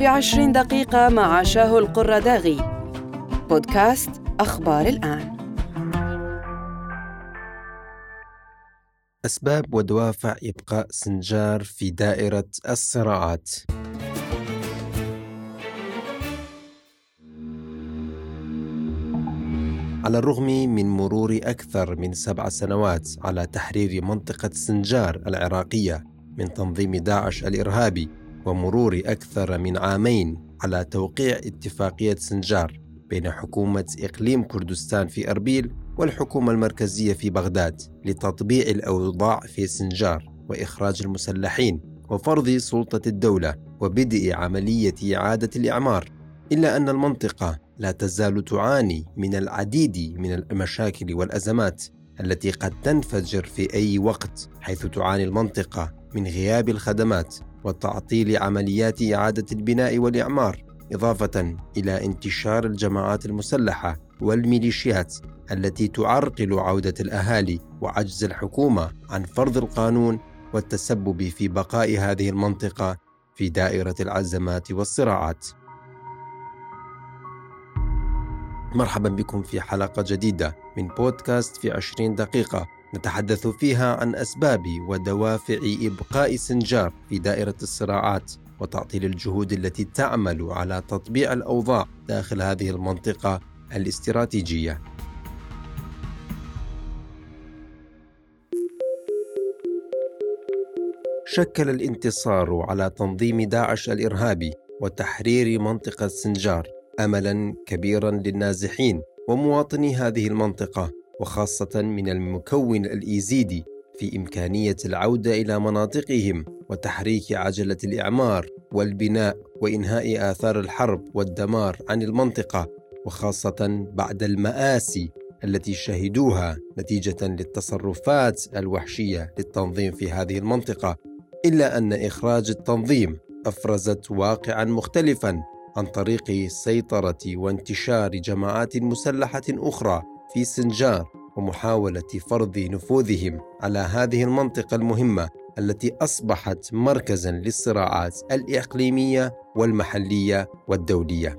في عشرين دقيقة مع شاهو القرداغي بودكاست أخبار الآن. أسباب ودوافع إبقاء سنجار في دائرة الصراعات. على الرغم من مرور أكثر من سبع سنوات على تحرير منطقة سنجار العراقية من تنظيم داعش الإرهابي ومرور أكثر من عامين على توقيع اتفاقية سنجار بين حكومة إقليم كردستان في أربيل والحكومة المركزية في بغداد لتطبيع الأوضاع في سنجار وإخراج المسلحين وفرض سلطة الدولة وبدء عملية إعادة الإعمار إلا أن المنطقة لا تزال تعاني من العديد من المشاكل والأزمات التي قد تنفجر في أي وقت حيث تعاني المنطقة من غياب الخدمات وتعطيل عمليات إعادة البناء والإعمار إضافة إلى انتشار الجماعات المسلحة والميليشيات التي تعرقل عودة الأهالي وعجز الحكومة عن فرض القانون والتسبب في بقاء هذه المنطقة في دائرة العزمات والصراعات. مرحبا بكم في حلقة جديدة من بودكاست في عشرين دقيقة نتحدث فيها عن أسباب ودوافع إبقاء سنجار في دائرة الصراعات وتعطيل الجهود التي تعمل على تطبيع الأوضاع داخل هذه المنطقة الاستراتيجية. شكل الانتصار على تنظيم داعش الإرهابي وتحرير منطقة سنجار املا كبيرا للنازحين ومواطني هذه المنطقة وخاصة من المكون الإيزيدي في إمكانية العودة إلى مناطقهم وتحريك عجلة الإعمار والبناء وإنهاء آثار الحرب والدمار عن المنطقة وخاصة بعد المآسي التي شهدوها نتيجة للتصرفات الوحشية للتنظيم في هذه المنطقة إلا أن إخراج التنظيم أفرزت واقعا مختلفا عن طريق سيطرة وانتشار جماعات مسلحة أخرى في سنجار. ومحاولة فرض نفوذهم على هذه المنطقة المهمة التي أصبحت مركزا للصراعات الإقليمية والمحلية والدولية.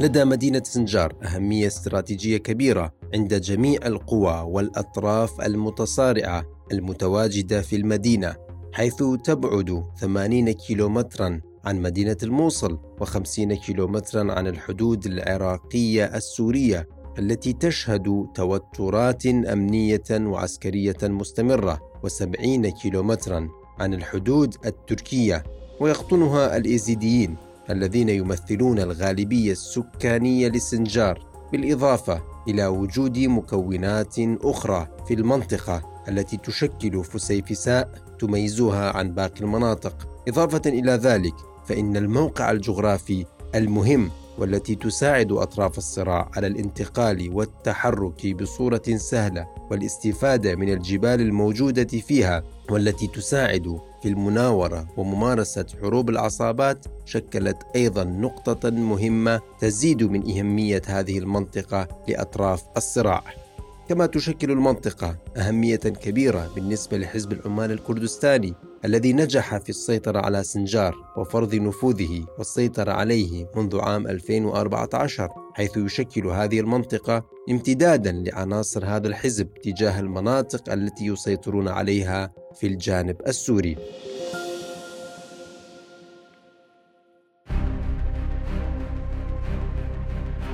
لدى مدينة سنجار أهمية استراتيجية كبيرة عند جميع القوى والأطراف المتصارعة المتواجدة في المدينة حيث تبعد 80 كيلومترا عن مدينة الموصل و50 كيلومترا عن الحدود العراقية السورية التي تشهد توترات أمنية وعسكرية مستمرة و70 كيلومترا عن الحدود التركية ويقطنها الإيزيديين الذين يمثلون الغالبية السكانية لسنجار بالإضافة إلى وجود مكونات أخرى في المنطقة التي تشكل فسيفساء تميزها عن باقي المناطق. إضافة إلى ذلك فإن الموقع الجغرافي المهم والتي تساعد أطراف الصراع على الانتقال والتحرك بصورة سهلة والاستفادة من الجبال الموجودة فيها والتي تساعد في المناورة وممارسة حروب العصابات شكلت أيضا نقطة مهمة تزيد من أهمية هذه المنطقة لأطراف الصراع. كما تشكل المنطقة أهمية كبيرة بالنسبة لحزب العمال الكردستاني الذي نجح في السيطرة على سنجار وفرض نفوذه والسيطرة عليه منذ عام 2014 حيث يشكل هذه المنطقة امتدادا لعناصر هذا الحزب تجاه المناطق التي يسيطرون عليها في الجانب السوري.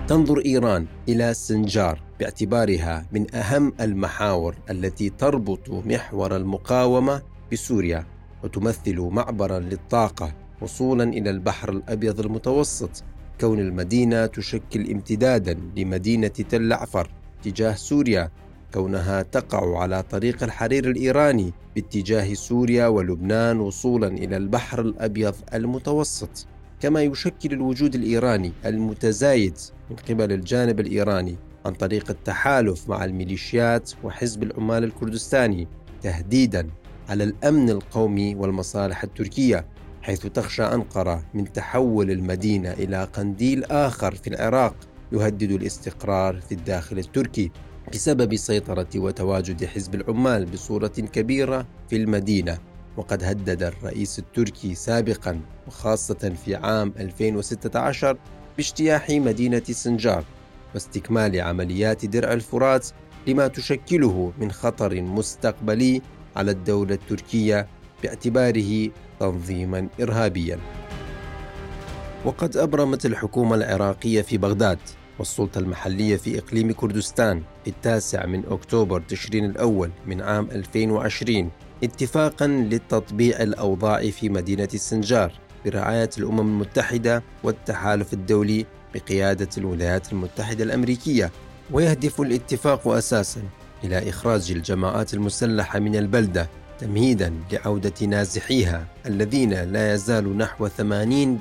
تنظر إيران إلى سنجار باعتبارها من أهم المحاور التي تربط محور المقاومة بسوريا وتمثل معبرا للطاقة وصولا إلى البحر الأبيض المتوسط. كون المدينة تشكل امتدادا لمدينة تل عفر تجاه سوريا. كونها تقع على طريق الحرير الإيراني باتجاه سوريا ولبنان وصولا إلى البحر الأبيض المتوسط. كما يشكل الوجود الإيراني المتزايد من قبل الجانب الإيراني عن طريق التحالف مع الميليشيات وحزب العمال الكردستاني تهديدا. على الأمن القومي والمصالح التركية حيث تخشى أنقرة من تحول المدينة إلى قنديل آخر في العراق يهدد الاستقرار في الداخل التركي بسبب سيطرة وتواجد حزب العمال بصورة كبيرة في المدينة. وقد هدد الرئيس التركي سابقا وخاصة في عام 2016 باجتياح مدينة سنجار واستكمال عمليات درع الفرات لما تشكله من خطر مستقبلي على الدولة التركية باعتباره تنظيما إرهابيا. وقد أبرمت الحكومة العراقية في بغداد والسلطة المحلية في إقليم كردستان في التاسع من أكتوبر تشرين الأول من عام 2020 اتفاقا لتطبيع الأوضاع في مدينة السنجار برعاية الأمم المتحدة والتحالف الدولي بقيادة الولايات المتحدة الأمريكية. ويهدف الاتفاق أساسا إلى إخراج الجماعات المسلحة من البلدة تمهيدا لعودة نازحيها الذين لا يزال نحو 80%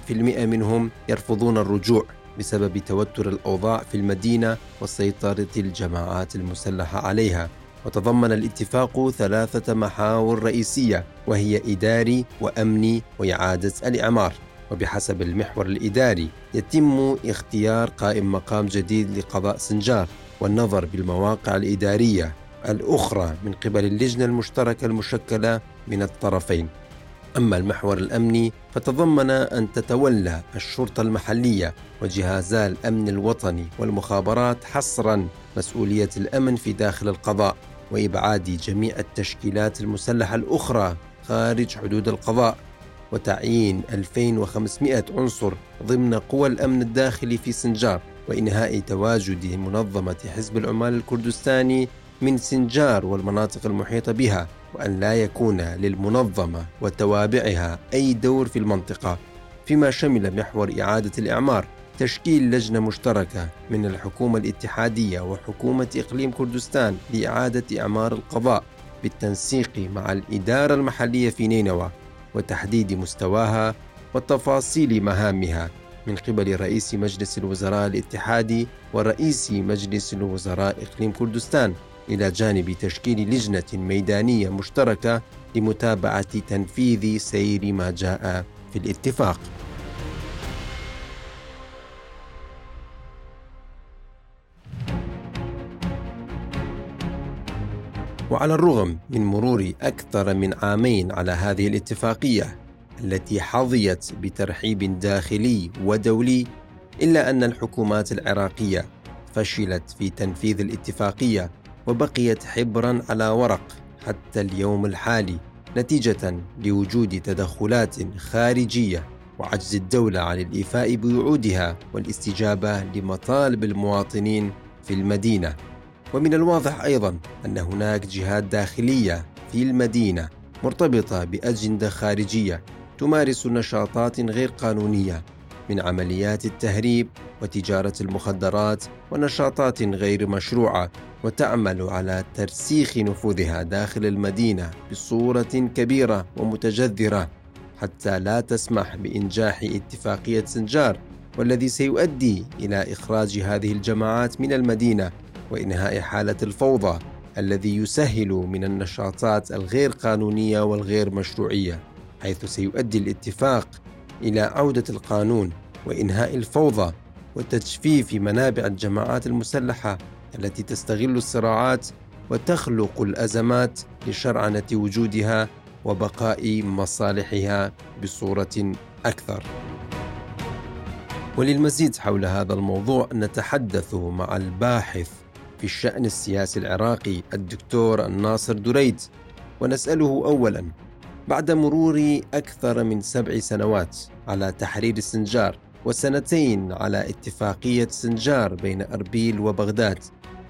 منهم يرفضون الرجوع بسبب توتر الأوضاع في المدينة وسيطرة الجماعات المسلحة عليها. وتضمن الاتفاق ثلاثة محاور رئيسية وهي إداري وأمني وإعادة الإعمار. وبحسب المحور الإداري يتم اختيار قائم مقام جديد لقضاء سنجار والنظر بالمواقع الإدارية الأخرى من قبل اللجنة المشتركة المشكلة من الطرفين. أما المحور الأمني فتضمن أن تتولى الشرطة المحلية وجهازا الأمن الوطني والمخابرات حصرا مسؤولية الأمن في داخل القضاء وإبعاد جميع التشكيلات المسلحة الأخرى خارج حدود القضاء. وتعيين 2500 عنصر ضمن قوى الأمن الداخلي في سنجار وإنهاء تواجد منظمة حزب العمال الكردستاني من سنجار والمناطق المحيطة بها وأن لا يكون للمنظمة وتوابعها أي دور في المنطقة فيما شمل محور إعادة الإعمار تشكيل لجنة مشتركة من الحكومة الاتحادية وحكومة إقليم كردستان لإعادة إعمار القضاء بالتنسيق مع الإدارة المحلية في نينوى. وتحديد مستواها وتفاصيل مهامها من قبل رئيس مجلس الوزراء الاتحادي ورئيس مجلس الوزراء إقليم كردستان إلى جانب تشكيل لجنة ميدانية مشتركة لمتابعة تنفيذ سير ما جاء في الاتفاق. وعلى الرغم من مرور أكثر من عامين على هذه الاتفاقية التي حظيت بترحيب داخلي ودولي إلا أن الحكومات العراقية فشلت في تنفيذ الاتفاقية وبقيت حبرا على ورق حتى اليوم الحالي نتيجة لوجود تدخلات خارجية وعجز الدولة عن الإيفاء بوعودها والاستجابة لمطالب المواطنين في المدينة. ومن الواضح أيضا أن هناك جهات داخلية في المدينة مرتبطة بأجندة خارجية تمارس نشاطات غير قانونية من عمليات التهريب وتجارة المخدرات ونشاطات غير مشروعة وتعمل على ترسيخ نفوذها داخل المدينة بصورة كبيرة ومتجذرة حتى لا تسمح بإنجاح اتفاقية سنجار والذي سيؤدي إلى إخراج هذه الجماعات من المدينة وإنهاء حالة الفوضى الذي يسهل من النشاطات الغير قانونية والغير مشروعية حيث سيؤدي الاتفاق إلى عودة القانون وإنهاء الفوضى وتجفيف منابع الجماعات المسلحة التي تستغل الصراعات وتخلق الأزمات لشرعنة وجودها وبقاء مصالحها بصورة أكثر. وللمزيد حول هذا الموضوع نتحدث مع الباحث في الشأن السياسي العراقي الدكتور الناصر دريد ونسأله أولا بعد مرور أكثر من سبع سنوات على تحرير السنجار وسنتين على اتفاقية سنجار بين أربيل وبغداد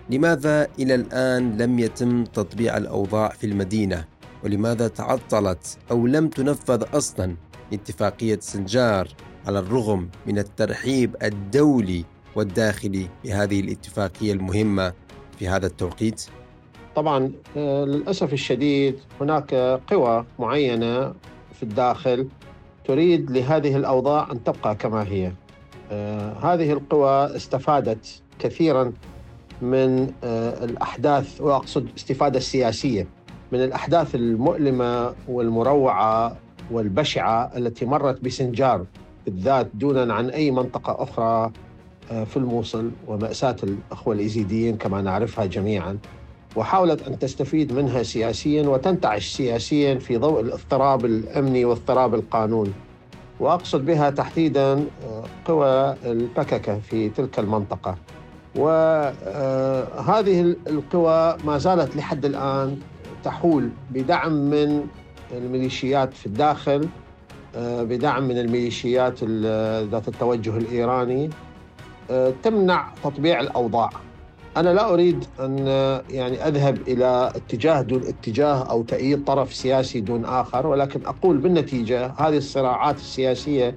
لماذا إلى الآن لم يتم تطبيع الأوضاع في المدينة؟ ولماذا تعطلت أو لم تنفذ أصلا اتفاقية سنجار على الرغم من الترحيب الدولي والداخلي بهذه الاتفاقية المهمة في هذا التوقيت؟ طبعا آه، للأسف الشديد هناك قوى معينة في الداخل تريد لهذه الأوضاع أن تبقى كما هي آه، هذه القوى استفادت كثيرا من آه، الأحداث وأقصد استفادة السياسية من الأحداث المؤلمة والمروعة والبشعة التي مرت بسنجار بالذات دونا عن أي منطقة أخرى في الموصل ومأساة الأخوة الإيزيديين كما نعرفها جميعا وحاولت أن تستفيد منها سياسيا وتنتعش سياسيا في ضوء الاضطراب الأمني واضطراب القانون. وأقصد بها تحديدا آه، قوى البككة في تلك المنطقة. وهذه آه، القوى ما زالت لحد الآن تحول بدعم من الميليشيات في الداخل آه، بدعم من الميليشيات ذات التوجه الإيراني تمنع تطبيع الأوضاع. أنا لا أريد أن يعني أذهب إلى اتجاه دون اتجاه أو تأييد طرف سياسي دون آخر ولكن أقول بالنتيجة هذه الصراعات السياسية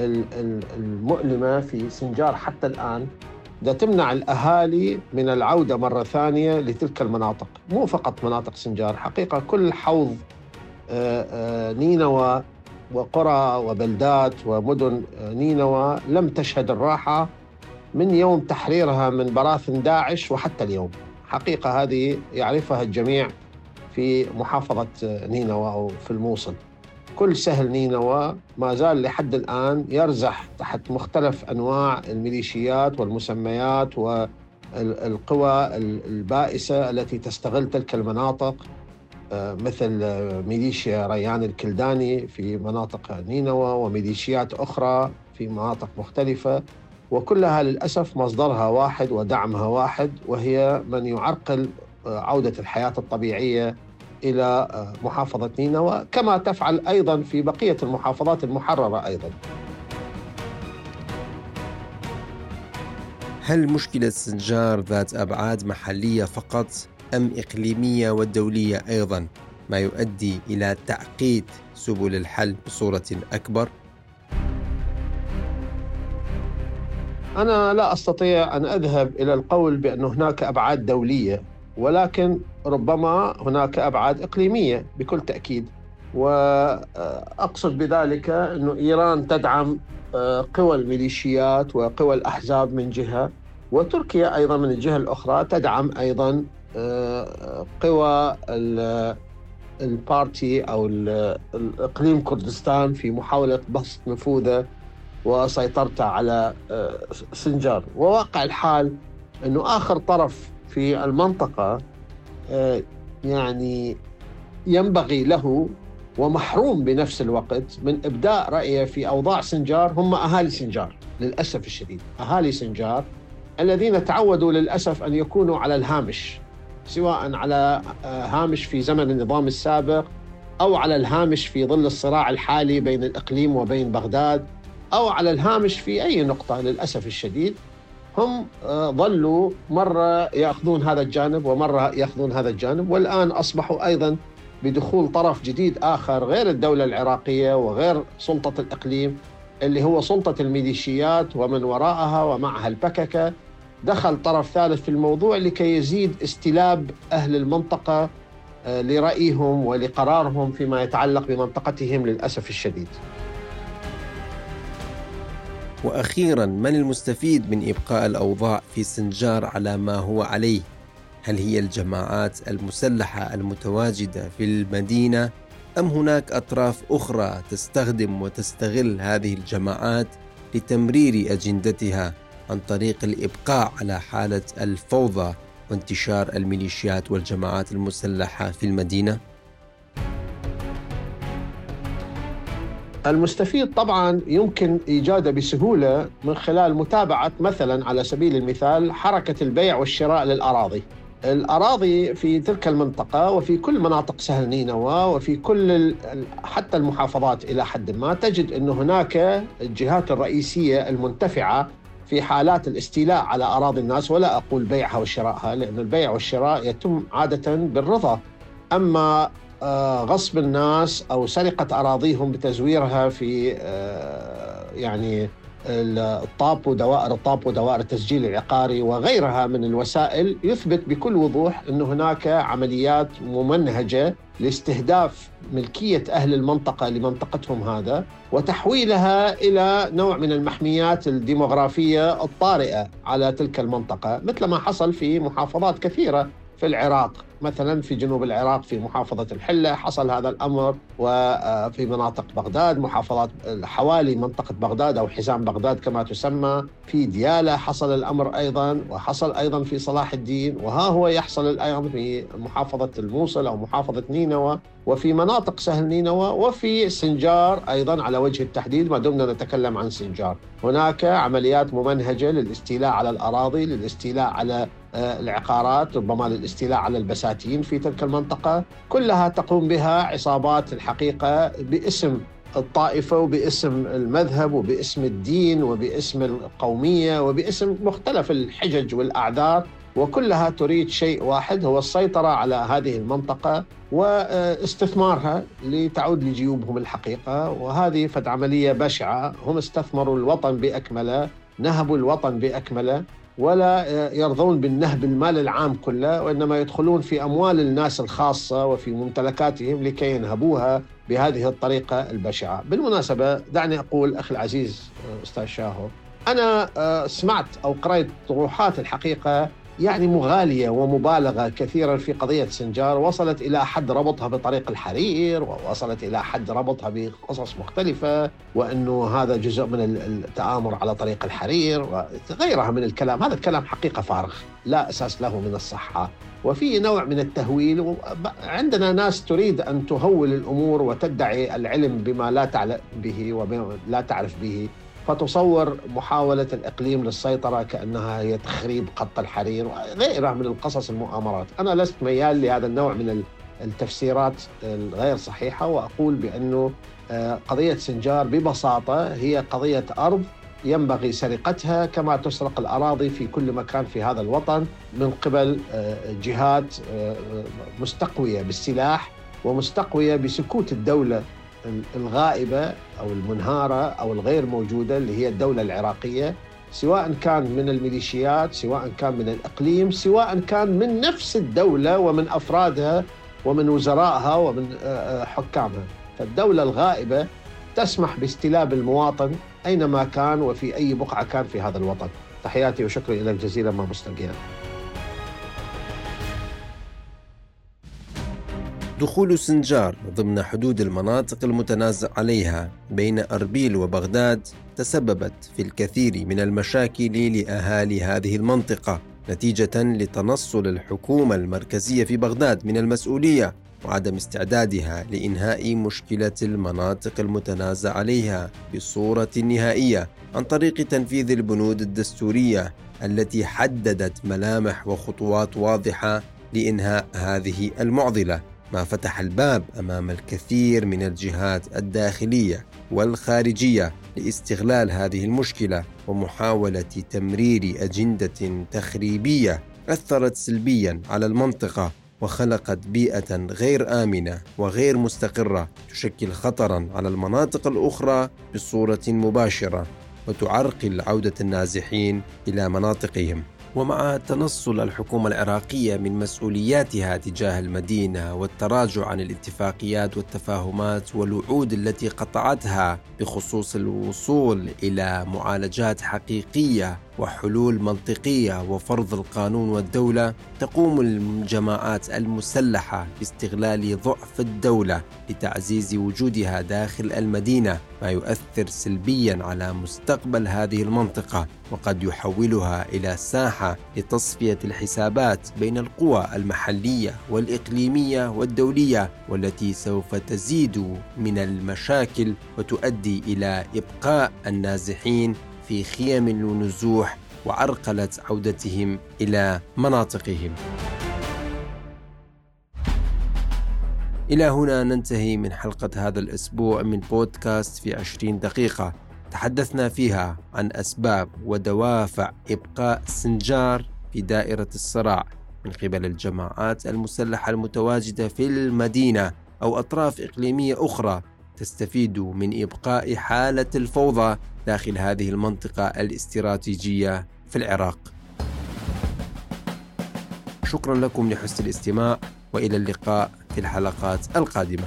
المؤلمة في سنجار حتى الآن ده تمنع الأهالي من العودة مرة ثانية لتلك المناطق. مو فقط مناطق سنجار حقيقة كل حوض آه، آه، نينوى وقرى وبلدات ومدن آه، نينوى لم تشهد الراحة من يوم تحريرها من براثن داعش وحتى اليوم. حقيقة هذه يعرفها الجميع في محافظة نينوى أو في الموصل. كل سهل نينوى ما زال لحد الآن يرزح تحت مختلف أنواع الميليشيات والمسميات والقوى البائسة التي تستغل تلك المناطق آه، مثل ميليشيا ريان الكلداني في مناطق نينوى وميليشيات أخرى في مناطق مختلفة. وكلها للأسف مصدرها واحد ودعمها واحد وهي من يعرقل آه، عودة الحياة الطبيعية إلى آه، محافظة نينوى كما تفعل أيضا في بقية المحافظات المحررة أيضا. هل مشكلة سنجار ذات أبعاد محلية فقط أم إقليمية ودوليه أيضا ما يؤدي إلى تعقيد سبل الحل بصورة أكبر؟ أنا لا أستطيع أن أذهب إلى القول بأن هناك أبعاد دولية ولكن ربما هناك أبعاد إقليمية بكل تأكيد. وأقصد بذلك أن إيران تدعم آه، قوى الميليشيات وقوى الأحزاب من جهة وتركيا أيضا من الجهة الأخرى تدعم أيضا آه، قوى البارتي أو الإقليم كردستان في محاولة بسط نفوذه وسيطرت على آه، سنجار. وواقع الحال أنه آخر طرف في المنطقة آه، يعني ينبغي له ومحروم بنفس الوقت من إبداء رأيه في أوضاع سنجار هم أهالي سنجار للأسف الشديد. أهالي سنجار الذين تعودوا للأسف أن يكونوا على الهامش سواء على آه، هامش في زمن النظام السابق أو على الهامش في ظل الصراع الحالي بين الإقليم وبين بغداد. أو على الهامش في أي نقطة للأسف الشديد هم آه، ظلوا مرة يأخذون هذا الجانب ومرة يأخذون هذا الجانب والآن أصبحوا أيضا بدخول طرف جديد آخر غير الدولة العراقية وغير سلطة الإقليم اللي هو سلطة الميليشيات ومن وراءها ومعها البككة. دخل طرف ثالث في الموضوع لكي يزيد استلاب أهل المنطقة آه، لرأيهم ولقرارهم فيما يتعلق بمنطقتهم للأسف الشديد. وأخيرا من المستفيد من إبقاء الأوضاع في سنجار على ما هو عليه؟ هل هي الجماعات المسلحة المتواجدة في المدينة أم هناك أطراف أخرى تستخدم وتستغل هذه الجماعات لتمرير أجندتها عن طريق الإبقاء على حالة الفوضى وانتشار الميليشيات والجماعات المسلحة في المدينة؟ المستفيد طبعا يمكن إيجاده بسهولة من خلال متابعة مثلا على سبيل المثال حركة البيع والشراء للأراضي. الأراضي في تلك المنطقة وفي كل مناطق سهل نينوى وفي كل حتى المحافظات إلى حد ما تجد انه هناك الجهات الرئيسية المنتفعة في حالات الاستيلاء على أراضي الناس ولا أقول بيعها وشرائها لأن البيع والشراء يتم عادة بالرضا أما غصب الناس أو سرقه أراضيهم بتزويرها في آه، يعني الطاب ودوائر الطاب ودوائر التسجيل العقاري وغيرها من الوسائل يثبت بكل وضوح أن هناك عمليات ممنهجة لاستهداف ملكية أهل المنطقة لمنطقتهم هذا وتحويلها إلى نوع من المحميات الديموغرافية الطارئة على تلك المنطقة مثل ما حصل في محافظات كثيرة في العراق. مثلا في جنوب العراق في محافظة الحلة حصل هذا الأمر وفي مناطق بغداد محافظات حوالي منطقة بغداد أو حزام بغداد كما تسمى في ديالى حصل الأمر أيضا وحصل أيضا في صلاح الدين وها هو يحصل الأمر في محافظة الموصل أو محافظة نينوى وفي مناطق سهل نينوى وفي سنجار أيضا على وجه التحديد ما دمنا نتكلم عن سنجار. هناك عمليات ممنهجة للاستيلاء على الأراضي للاستيلاء على آه، العقارات ربما للاستيلاء على البساتين في تلك المنطقة كلها تقوم بها عصابات الحقيقة باسم الطائفة وباسم المذهب وباسم الدين وباسم القومية وباسم مختلف الحجج والأعذار وكلها تريد شيء واحد هو السيطرة على هذه المنطقة واستثمارها لتعود لجيوبهم الحقيقة وهذه فد عملية بشعة هم استثمروا الوطن بأكمله نهبوا الوطن بأكمله. ولا يرضون بالنهب المال العام كله وإنما يدخلون في أموال الناس الخاصة وفي ممتلكاتهم لكي ينهبوها بهذه الطريقة البشعة. بالمناسبة دعني أقول أخي العزيز أستاذ شاهو أنا آه، سمعت أو قرأت طروحات الحقيقة يعني مغالية ومبالغة كثيرا في قضية سنجار وصلت إلى حد ربطها بطريق الحرير ووصلت إلى حد ربطها بقصص مختلفة وأنه هذا جزء من التآمر على طريق الحرير وغيرها من الكلام. هذا الكلام حقيقة فارغ لا أساس له من الصحة. وفي نوع من التهويل عندنا ناس تريد أن تهول الأمور وتدعي العلم بما لا تعلم به وبما لا تعرف به. فتصور محاولة الإقليم للسيطرة كأنها هي تخريب خط الحرير وغيرها من القصص المؤامرات. أنا لست ميال لهذا النوع من التفسيرات الغير صحيحة وأقول بأنه آه، قضية سنجار ببساطة هي قضية أرض ينبغي سرقتها كما تسرق الأراضي في كل مكان في هذا الوطن من قبل آه، جهات آه، مستقوية بالسلاح ومستقوية بسكوت الدولة الغائبة أو المنهارة أو الغير موجودة اللي هي الدولة العراقية سواء كان من الميليشيات سواء كان من الإقليم سواء كان من نفس الدولة ومن أفرادها ومن وزرائها ومن آه، آه، حكامها. فالدولة الغائبة تسمح باستلاب المواطن أينما كان وفي أي بقعة كان في هذا الوطن. تحياتي وشكرا لك جزيلا ما مستقيا دخول سنجار ضمن حدود المناطق المتنازع عليها بين أربيل وبغداد تسببت في الكثير من المشاكل لأهالي هذه المنطقة نتيجة لتنصل الحكومة المركزية في بغداد من المسؤولية وعدم استعدادها لإنهاء مشكلة المناطق المتنازع عليها بصورة نهائية عن طريق تنفيذ البنود الدستورية التي حددت ملامح وخطوات واضحة لإنهاء هذه المعضلة. ما فتح الباب أمام الكثير من الجهات الداخلية والخارجية لاستغلال هذه المشكلة ومحاولة تمرير أجندة تخريبية أثرت سلبيا على المنطقة وخلقت بيئة غير آمنة وغير مستقرة تشكل خطرا على المناطق الأخرى بصورة مباشرة وتعرقل عودة النازحين إلى مناطقهم. ومع تنصل الحكومة العراقية من مسؤولياتها تجاه المدينة والتراجع عن الاتفاقيات والتفاهمات والوعود التي قطعتها بخصوص الوصول إلى معالجات حقيقية وحلول منطقية وفرض القانون والدولة تقوم الجماعات المسلحة باستغلال ضعف الدولة لتعزيز وجودها داخل المدينة ما يؤثر سلبيا على مستقبل هذه المنطقة وقد يحولها إلى ساحة لتصفية الحسابات بين القوى المحلية والإقليمية والدولية والتي سوف تزيد من المشاكل وتؤدي إلى إبقاء النازحين في خيم النزوح وعرقلت عودتهم إلى مناطقهم. إلى هنا ننتهي من حلقة هذا الأسبوع من بودكاست في عشرين دقيقة تحدثنا فيها عن أسباب ودوافع إبقاء سنجار في دائرة الصراع من قبل الجماعات المسلحة المتواجدة في المدينة أو أطراف إقليمية أخرى تستفيد من إبقاء حالة الفوضى داخل هذه المنطقة الاستراتيجية في العراق. شكرا لكم لحسن الاستماع وإلى اللقاء في الحلقات القادمة